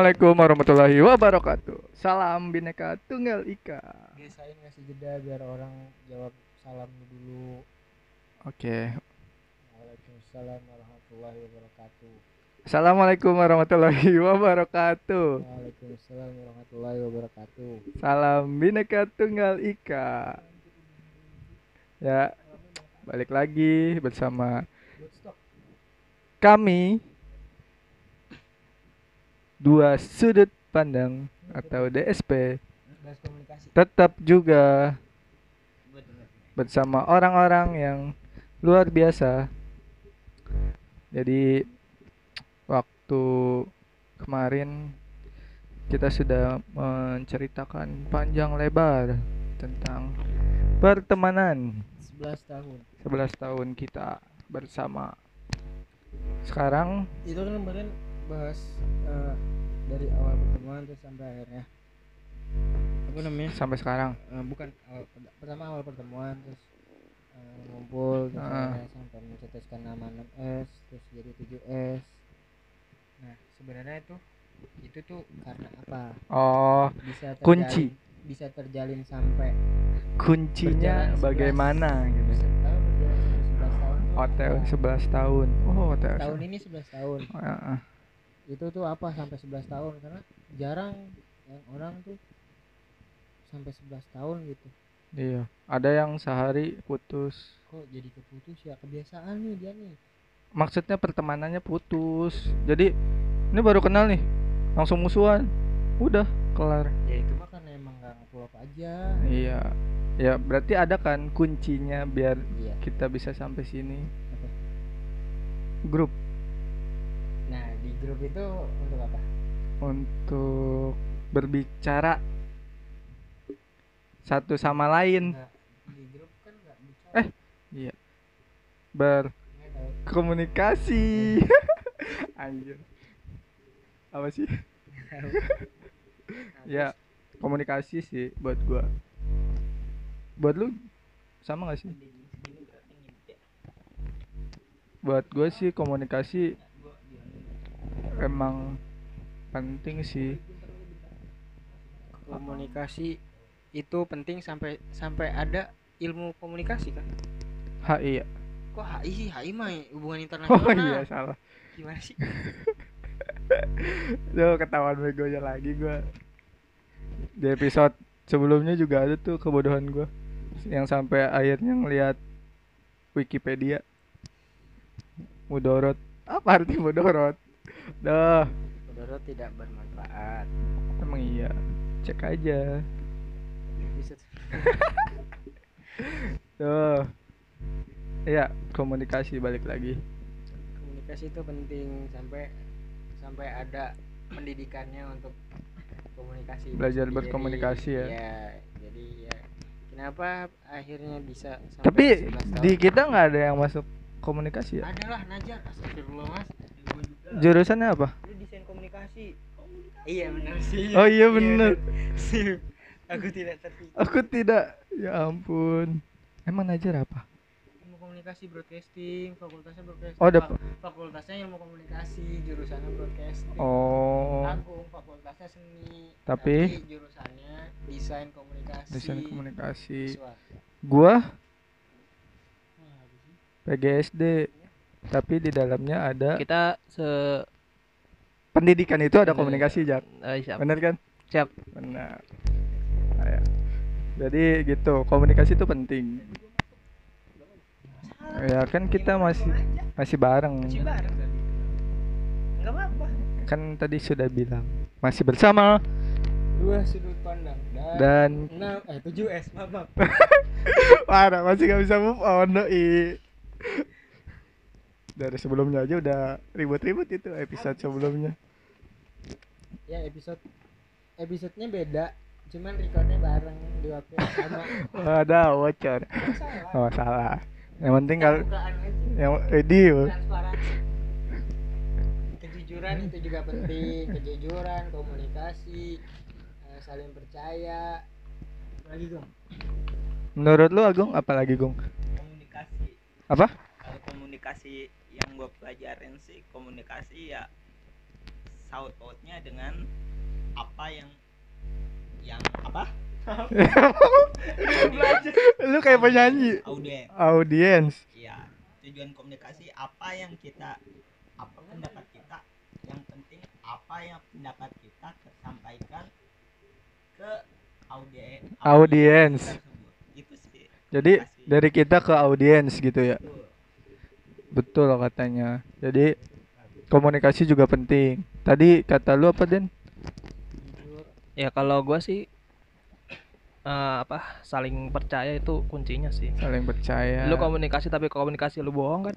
Assalamualaikum warahmatullahi wabarakatuh. Salam bineka tunggal ika. Biasain ngasih jeda biar orang jawab salam dulu. Oke. Waalaikumsalam warahmatullahi wabarakatuh. Assalamualaikum warahmatullahi wabarakatuh. Waalaikumsalam warahmatullahi wabarakatuh. Salam bineka tunggal ika. Ya, balik lagi bersama kami dua sudut pandang atau DSP tetap juga bersama orang-orang yang luar biasa. Jadi waktu kemarin kita sudah menceritakan panjang lebar tentang pertemanan 11 tahun. 11 tahun kita bersama. Sekarang Itu kan kemarin bahas eh, dari awal pertemuan terus sampai akhirnya. Apa namanya? sampai sekarang Eh, bukan awal, pertama awal pertemuan terus eh, ngumpul terus akhirnya sampai mencetuskan nama 6S terus jadi 7S. Nah, sebenarnya itu itu tuh karena apa? oh Bisa terjalin, Kunci. bisa terjalin sampai kuncinya Berjalan 11. bagaimana gitu. tahun berjalan sampai 11 tahun. tuh Hotel apa? 11 tahun. Oh, hotel. tahun ini 11 tahun. Heeh. Itu tuh apa sampai 11 tahun karena jarang yang orang tuh sampai 11 tahun gitu. Iya, ada yang sehari putus. Kok jadi keputus ya kebiasaan nih dia nih. Maksudnya pertemanannya putus. Jadi ini baru kenal nih, langsung musuhan. Udah kelar. Ya itu mah karena emang gak ngeklop aja. Iya. Ya, berarti ada kan kuncinya biar Iya. kita bisa sampai sini. Apa? Grup grup itu untuk apa? untuk berbicara satu sama lain, Nggak, di grup kan nggak bicara. Eh. Tahu. berkomunikasi. Anjir. Apa sih? Nah, Ya, komunikasi sih buat gua. Buat lu sama gak sih? Buat gue sih komunikasi emang penting sih. komunikasi itu penting sampai sampai ada ilmu komunikasi kan HI ya. kok HI sih HI mah hubungan internasional Oh iya salah. gimana sih Tuh ketahuan begonya lagi gua. Di episode sebelumnya juga ada tuh kebodohan gua yang sampai akhirnya ngelihat Wikipedia. Mudorot. Apa arti mudorot? Dah, Saudara tidak bermanfaat emang iya. Cek aja. bisa Tuh. Iya, komunikasi balik lagi. komunikasi itu penting sampai sampai ada pendidikannya untuk komunikasi Belajar sendiri. berkomunikasi ya. Iya, jadi ya kenapa akhirnya bisa sampai Tapi 11 tahun? di kita nggak ada yang masuk komunikasi ya. adalah Najar astagfirullah mas Jurusannya apa? lu desain komunikasi iya benar sih Oh iya bener. Sip. aku tidak terpikir Aku tidak. Ya ampun. Emang Najar apa? ilmu komunikasi broadcasting fakultasnya broadcasting Oh, ada Fa- fakultasnya ilmu komunikasi jurusannya broadcasting Oh, Agung fakultasnya seni Tapi- jurusannya desain komunikasi desain komunikasi. Siswa. Gua ini. PGSD. Tapi di dalamnya ada kita se pendidikan itu ada Iya. komunikasi, Jak. eh, siap Bener kan? siap Benar. Nah, ya. Jadi gitu, komunikasi itu penting. Ya kan kita masih masih bareng. Masih bareng tadi nggak apa-apa Kan tadi sudah bilang masih bersama dua sudut pandang dan, dan enam eh tujuh s maaf maaf. parah masih gak bisa move on doi. Dari sebelumnya aja udah ribut-ribut itu episode sebelumnya. ya episode episodenya beda cuman recordnya bareng di waktu yang sama Ada bocor. Nggak salah Oh salah. Yang penting kalau yang edi kejujuran itu juga penting kejujuran komunikasi eh, saling percaya lagi dong menurut lu Agung apa lagi Gung? komunikasi Apa? kalau komunikasi gue pelajarin sih komunikasi ya saut pautnya dengan apa yang yang apa? Lu kayak penyanyi. Audien audiens. Iya tujuan komunikasi apa yang kita apa pendapat kita? Yang penting apa yang pendapat kita tersampaikan ke audien Audiens. tersebut. itu sih. Jadi dari kita ke audiens gitu ya? Betul. Betul katanya. Jadi komunikasi juga penting. Tadi kata lu apa Den? Ya kalau gua sih eh, apa saling percaya itu kuncinya sih. Saling percaya. Lu komunikasi tapi komunikasi lu bohong kan?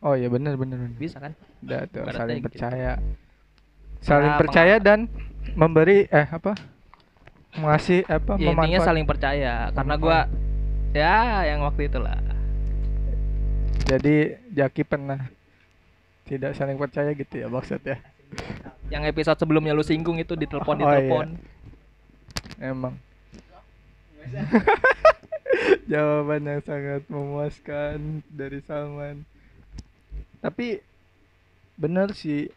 Oh iya benar benar bisa kan? Udah tuh saling gitu. percaya. Saling Ya, percaya dan memberi eh apa? Mengasih apa ya intinya saling percaya. Karena gua ya yang waktu itulah. Jadi Jaki pernah tidak saling percaya gitu ya maksudnya yang episode sebelumnya lu singgung itu ditelepon Oh, iya. ditelepon. Emang. Jawaban yang sangat memuaskan dari Salman. Tapi bener sih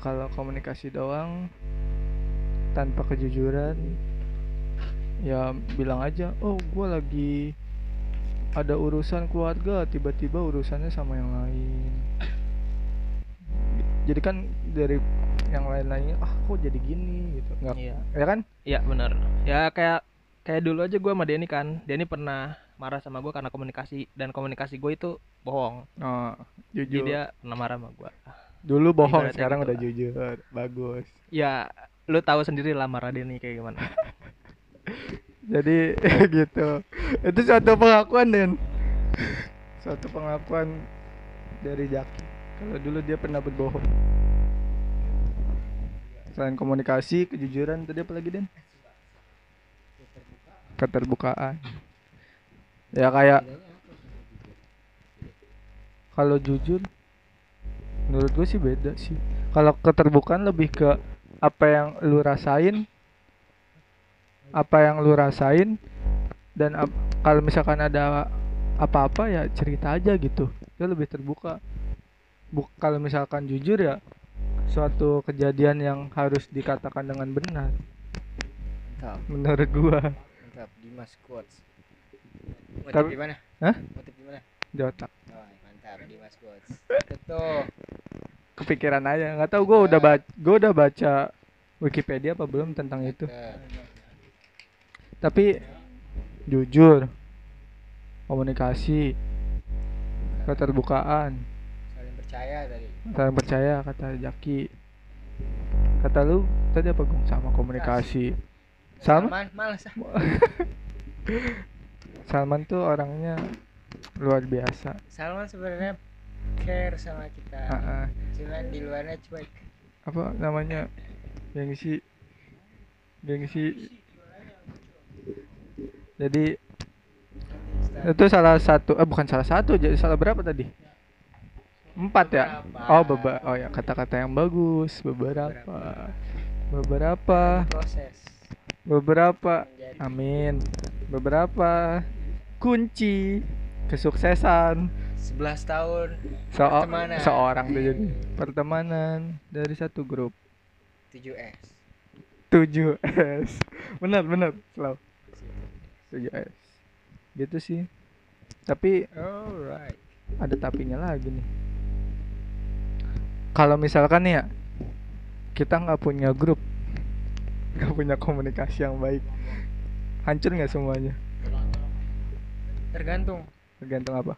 kalau komunikasi doang tanpa kejujuran ya bilang aja oh gua lagi ada urusan keluarga tiba-tiba urusannya sama yang lain. Jadi kan dari yang lain-lainnya ah kok jadi gini? Gitu. Nggak iya. ya kan? Iya bener ya kayak kayak dulu aja gua sama Denny kan. Denny pernah marah sama gua karena komunikasi dan komunikasi gue itu bohong. Oh, jadi jujur. dia pernah marah sama gua. Dulu bohong Ibaratnya sekarang gitu udah lah. jujur. Bagus. Ya lu tahu sendiri lah marah Denny kayak gimana jadi gitu. Itu suatu pengakuan Den suatu pengakuan dari Jaki. Kalau dulu dia pernah berbohong. Selain komunikasi kejujuran tadi apa lagi Den keterbukaan. Ya kayak kalau jujur menurut gue sih beda sih. Kalau keterbukaan lebih ke apa yang lu rasain apa yang lu rasain dan kalau misalkan ada apa-apa ya cerita aja gitu. Itu lebih terbuka. Buk kalau misalkan jujur ya suatu kejadian yang harus dikatakan dengan benar. Mantap. Menurut gua. Mantap Dimas quotes. Motif Tapi- di mana Hah? motif di mana di otak. Oh mantap Dimas quotes. Itu tuh. Kepikiran aja nggak tahu gua udah baca gua udah baca Wikipedia apa belum tentang itu. Tapi jujur komunikasi keterbukaan. Saling percaya tadi. Saling percaya kata Jaki kata lu tadi apa Gung sama komunikasi. Sama Salman? Males. Ah Salman tuh orangnya luar biasa. Salman sebenarnya care sama kita. Ah, ah. cuman di luarnya cuek. Apa namanya? Gengsi. Gengsi jadi itu salah satu eh bukan salah satu jadi salah berapa tadi? Empat ya? Beberapa. oh beba oh ya kata-kata yang bagus beberapa beberapa. Proses. Beberapa. Amin. Beberapa. Kunci kesuksesan. 11 tahun so Pertemanan. seorang tuh jadi pertemanan dari satu grup. 7S 7S benar benar slow 7S gitu sih. Tapi alright. ada tapinya lagi nih. Kalau misalkan nih ya kita nggak punya grup nggak punya komunikasi yang baik hancur nggak semuanya? Tergantung. Tergantung apa?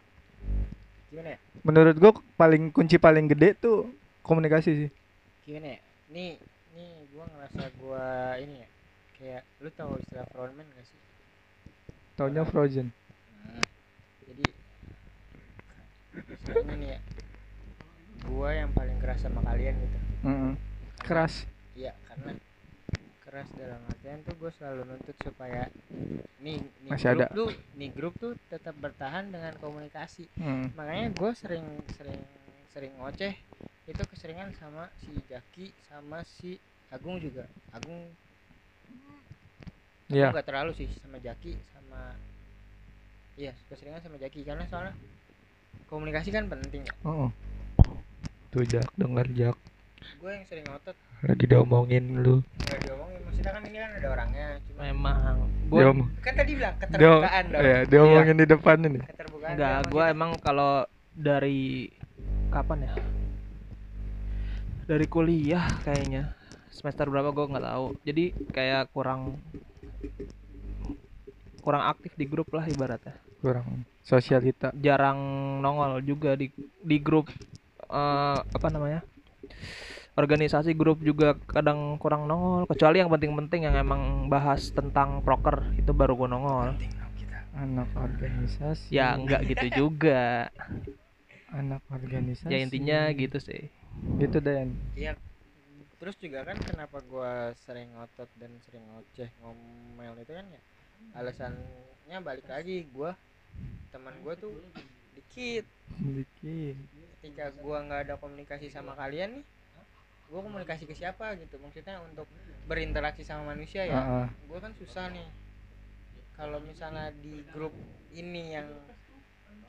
Gimana ya? Menurut gua paling kunci paling gede tuh komunikasi sih. Gimana ya? Nih nih gua ngerasa gua ini ya kayak lu tahu istilah frontman gak sih taunya frozen Nah, jadi misalnya nih ya gua yang paling keras sama kalian gitu Mm-mm. keras iya karena keras dalam artian tuh gue selalu nuntut supaya nih, nih Masih grup ada. tuh nih grup tuh tetap bertahan dengan komunikasi Mm. makanya gue sering sering sering ngoceh itu keseringan sama si Jaki sama si Agung juga Agung Iya. nggak terlalu sih sama Jaki sama iya keseringan sama Jaki. Karena soalnya komunikasi kan penting. Ya Oh. Tuh Jak, dengar Jak. gue yang sering ngotot. Lagi diomongin lu. Nggak diomongin maksudnya kan ini kan ada orangnya cuma memang. Gue Diom- kan tadi bilang dia, keterbukaan dong. ya, diomongin di depan ini. Keterbukaan enggak kan gue maksudnya- emang kalau dari kapan ya? Dari kuliah kayaknya. Semester berapa gue nggak tahu. Jadi kayak kurang kurang aktif di grup lah ibaratnya. Kurang. Sosialita jarang nongol juga di di grup eh, apa namanya organisasi grup juga kadang kurang nongol. Kecuali yang penting-penting yang emang bahas tentang proker itu baru gue nongol. Anak organisasi. Ya enggak gitu juga. Anak organisasi. Ya intinya gitu sih. Gitu Dan Iya. Terus juga kan kenapa gua sering ngotot dan sering ngoceh ngomel itu kan ya alasannya balik lagi gua teman gua tuh dikit. Dikit. Ketika gua nggak ada komunikasi sama kalian nih gua komunikasi ke siapa gitu? Maksudnya untuk berinteraksi sama manusia ya Ah, ah. gua kan susah nih. Kalau misalnya di grup ini yang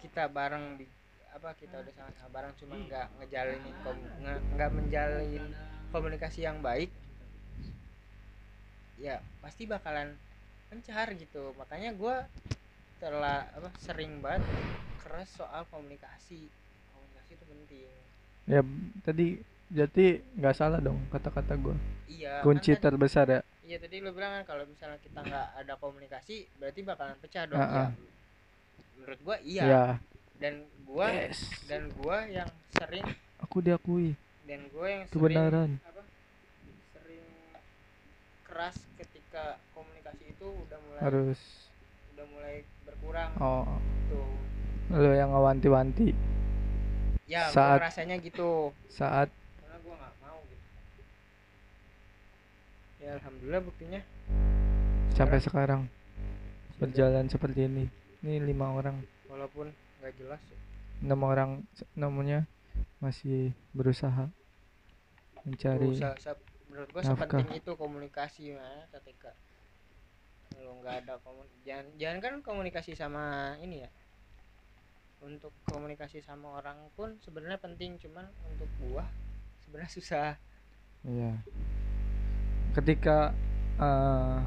kita bareng di apa kita udah sama-sama bareng cuma nggak ngejalin nggak menjalin komunikasi yang baik ya pasti bakalan pencar gitu makanya gua telah apa sering banget keras soal komunikasi komunikasi itu penting ya tadi jadi nggak salah dong kata-kata gua iya kunci kan tadi- terbesar ya Iya tadi lu bilang kan kalau misalnya kita nggak ada komunikasi berarti bakalan pecah dong. Ya. Menurut gua iya. ya Dan gua yes dan gua yang sering aku diakui dan gua yang sering kebenaran apa? Sering keras ketika itu udah mulai harus udah mulai berkurang oh tuh. lo yang ngewanti-wanti Ya Saat- rasanya gitu. saat Karena gua nggak mau gitu. Ya alhamdulillah buktinya sampai sekarang berjalan seperti ini ini lima orang walaupun nggak jelas ya. enam orang namanya masih berusaha mencari Berusaha- menurut gua nafkah. sepenting itu komunikasi ya ketika lo nggak ada komun jangan jangan kan komunikasi sama ini ya untuk komunikasi sama orang pun sebenarnya penting cuman untuk gua sebenarnya susah Iya. Ketika eh,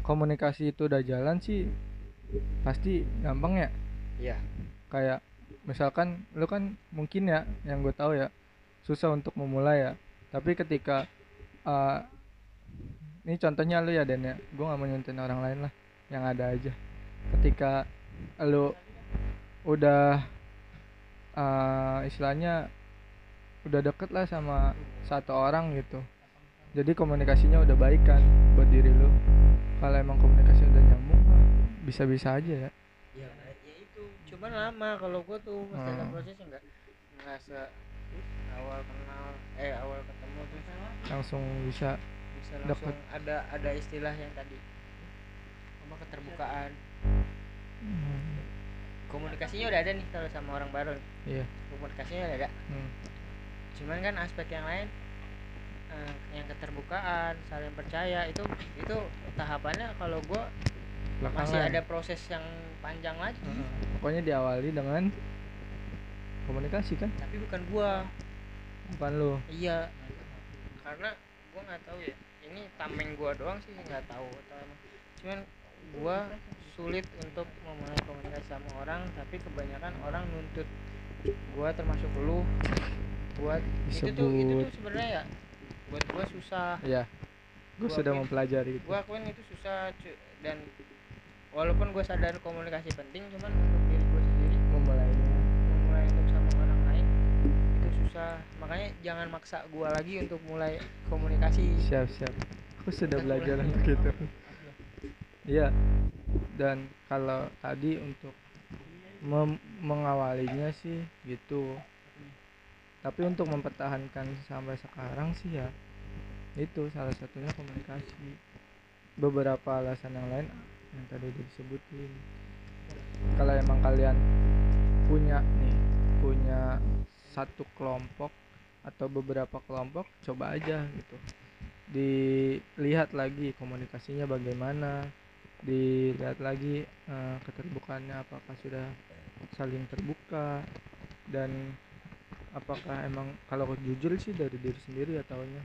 komunikasi itu udah jalan sih pasti gampang ya. Iya. Kayak misalkan lu kan mungkin ya yang gue tahu ya susah untuk memulai ya. Tapi ketika eh, ini contohnya lu ya Dan ya, gue nggak mau nyontohin orang lain lah, yang ada aja. Ketika lu udah eh, istilahnya udah deket lah sama satu orang gitu. Jadi komunikasinya udah baik kan buat diri lu. Kalau emang komunikasi udah nyambung bisa-bisa aja ya. Ya, ya itu. Cuman lama kalau gua tuh masih ada Hmm. prosesnya nggak nggak se awal kenal eh awal ketemu terus langsung bisa bisa langsung ada ada istilah yang tadi. Apa keterbukaan. Hmm, komunikasinya udah ada nih kalau sama orang baru iya. Komunikasinya udah ada. Hmm, cuman kan aspek yang lain eh, yang keterbukaan saling percaya itu itu tahapannya kalau gua masih ada proses yang panjang lagi. Heeh. pokoknya diawali dengan komunikasi kan? Tapi bukan gua. Bukan lu. Iya. Karena gua nggak tahu ya ini tameng gua doang sih nggak tahu. Atau emang cuman gua sulit untuk memulai komunikasi sama orang tapi kebanyakan orang nuntut gua termasuk lu buat itu tuh itu Disebut. tuh sebenarnya ya buat gua susah. Iya. Gue Gua sudah akuin- mempelajari itu. gua akuin itu susah cu- dan walaupun gua sadar komunikasi penting cuman untuk diri gua sendiri. Memulainya. memulai susah. Makanya jangan maksa gua lagi untuk mulai komunikasi. Siap siap. Aku sudah Kita belajar mulai. untuk itu. Iya. Dan kalau tadi untuk mem- mengawalinya sih gitu. Tapi untuk mempertahankan sampai sekarang sih ya itu salah satunya komunikasi. Beberapa alasan yang lain yang tadi udah disebutin. Kalau emang kalian punya nih punya satu kelompok atau beberapa kelompok coba aja gitu. Dilihat lagi komunikasinya bagaimana dilihat lagi eh, keterbukaannya apakah sudah saling terbuka dan apakah emang kalau jujur sih dari diri sendiri ya taunya.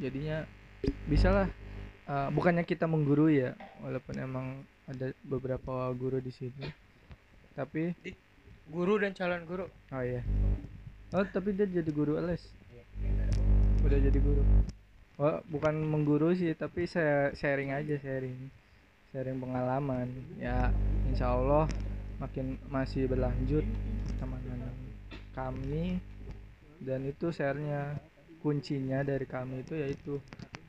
Jadinya bisalah eh, bukannya kita menggurui ya walaupun emang ada beberapa guru di sini. Tapi guru dan calon guru. Oh iya. Oh tapi dia jadi guru les udah jadi guru? Oh bukan mengguru sih tapi saya sharing aja sharing. Sharing pengalaman. Ya insya Allah makin masih berlanjut pertemanan kami. Dan itu sharenya. Kuncinya dari kami itu yaitu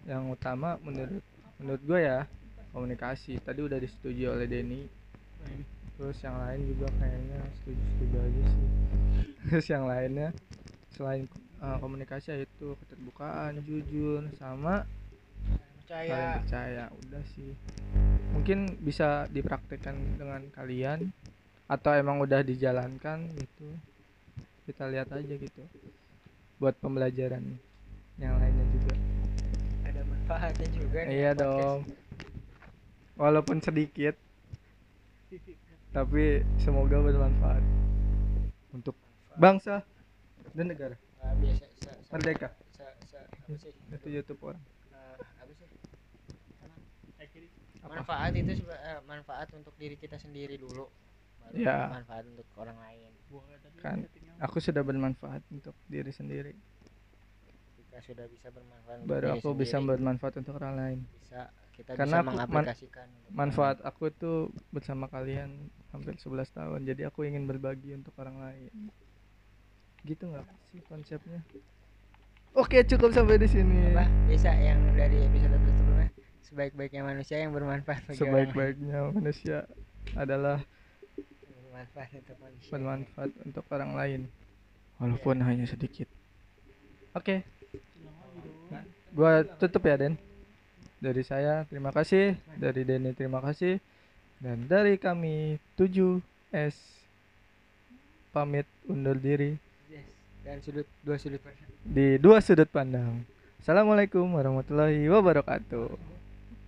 yang utama menurut menurut gue ya komunikasi. Tadi udah disetujui oleh Denny terus yang lain juga kayaknya setuju setuju aja sih. Terus yang lainnya selain uh, komunikasi yaitu keterbukaan jujur sama saling percaya percaya. Udah sih. Mungkin bisa dipraktekkan dengan kalian atau emang udah dijalankan gitu. Kita lihat aja gitu. Buat pembelajaran yang lainnya juga. Ada manfaatnya juga nih iya podcast. dong. Walaupun sedikit tapi semoga bermanfaat. Untuk bangsa dan negara. Biasa se, se, merdeka. se, se, apa sih? Itu YouTube orang. Apa sih? Manfaat itu eh, manfaat untuk diri kita sendiri dulu. Baru Ya. manfaat untuk orang lain. Kan aku sudah bermanfaat untuk diri sendiri. Kita sudah bisa bermanfaat untuk baru aku bisa sendiri, bermanfaat untuk orang lain. Bisa. Kita Karena bisa aku man- manfaat aku tuh bersama kalian hampir 11 tahun jadi aku ingin berbagi untuk orang lain. Gitu nggak sih konsepnya? Oke cukup sampai di sini. Apa? Bisa yang dari episode sebelumnya? Sebaik-baiknya manusia yang bermanfaat bagi orang lain. sebaik-baiknya manusia adalah bermanfaat untuk manusia. bermanfaat untuk orang lain. Walaupun hanya sedikit. Oke. Gua tutup ya Den. Dari saya terima kasih. Dari Denny terima kasih dan dari kami 7S pamit undur diri. Yes. dan sudut dua sudut pandang. Di dua sudut pandang. Assalamualaikum warahmatullahi wabarakatuh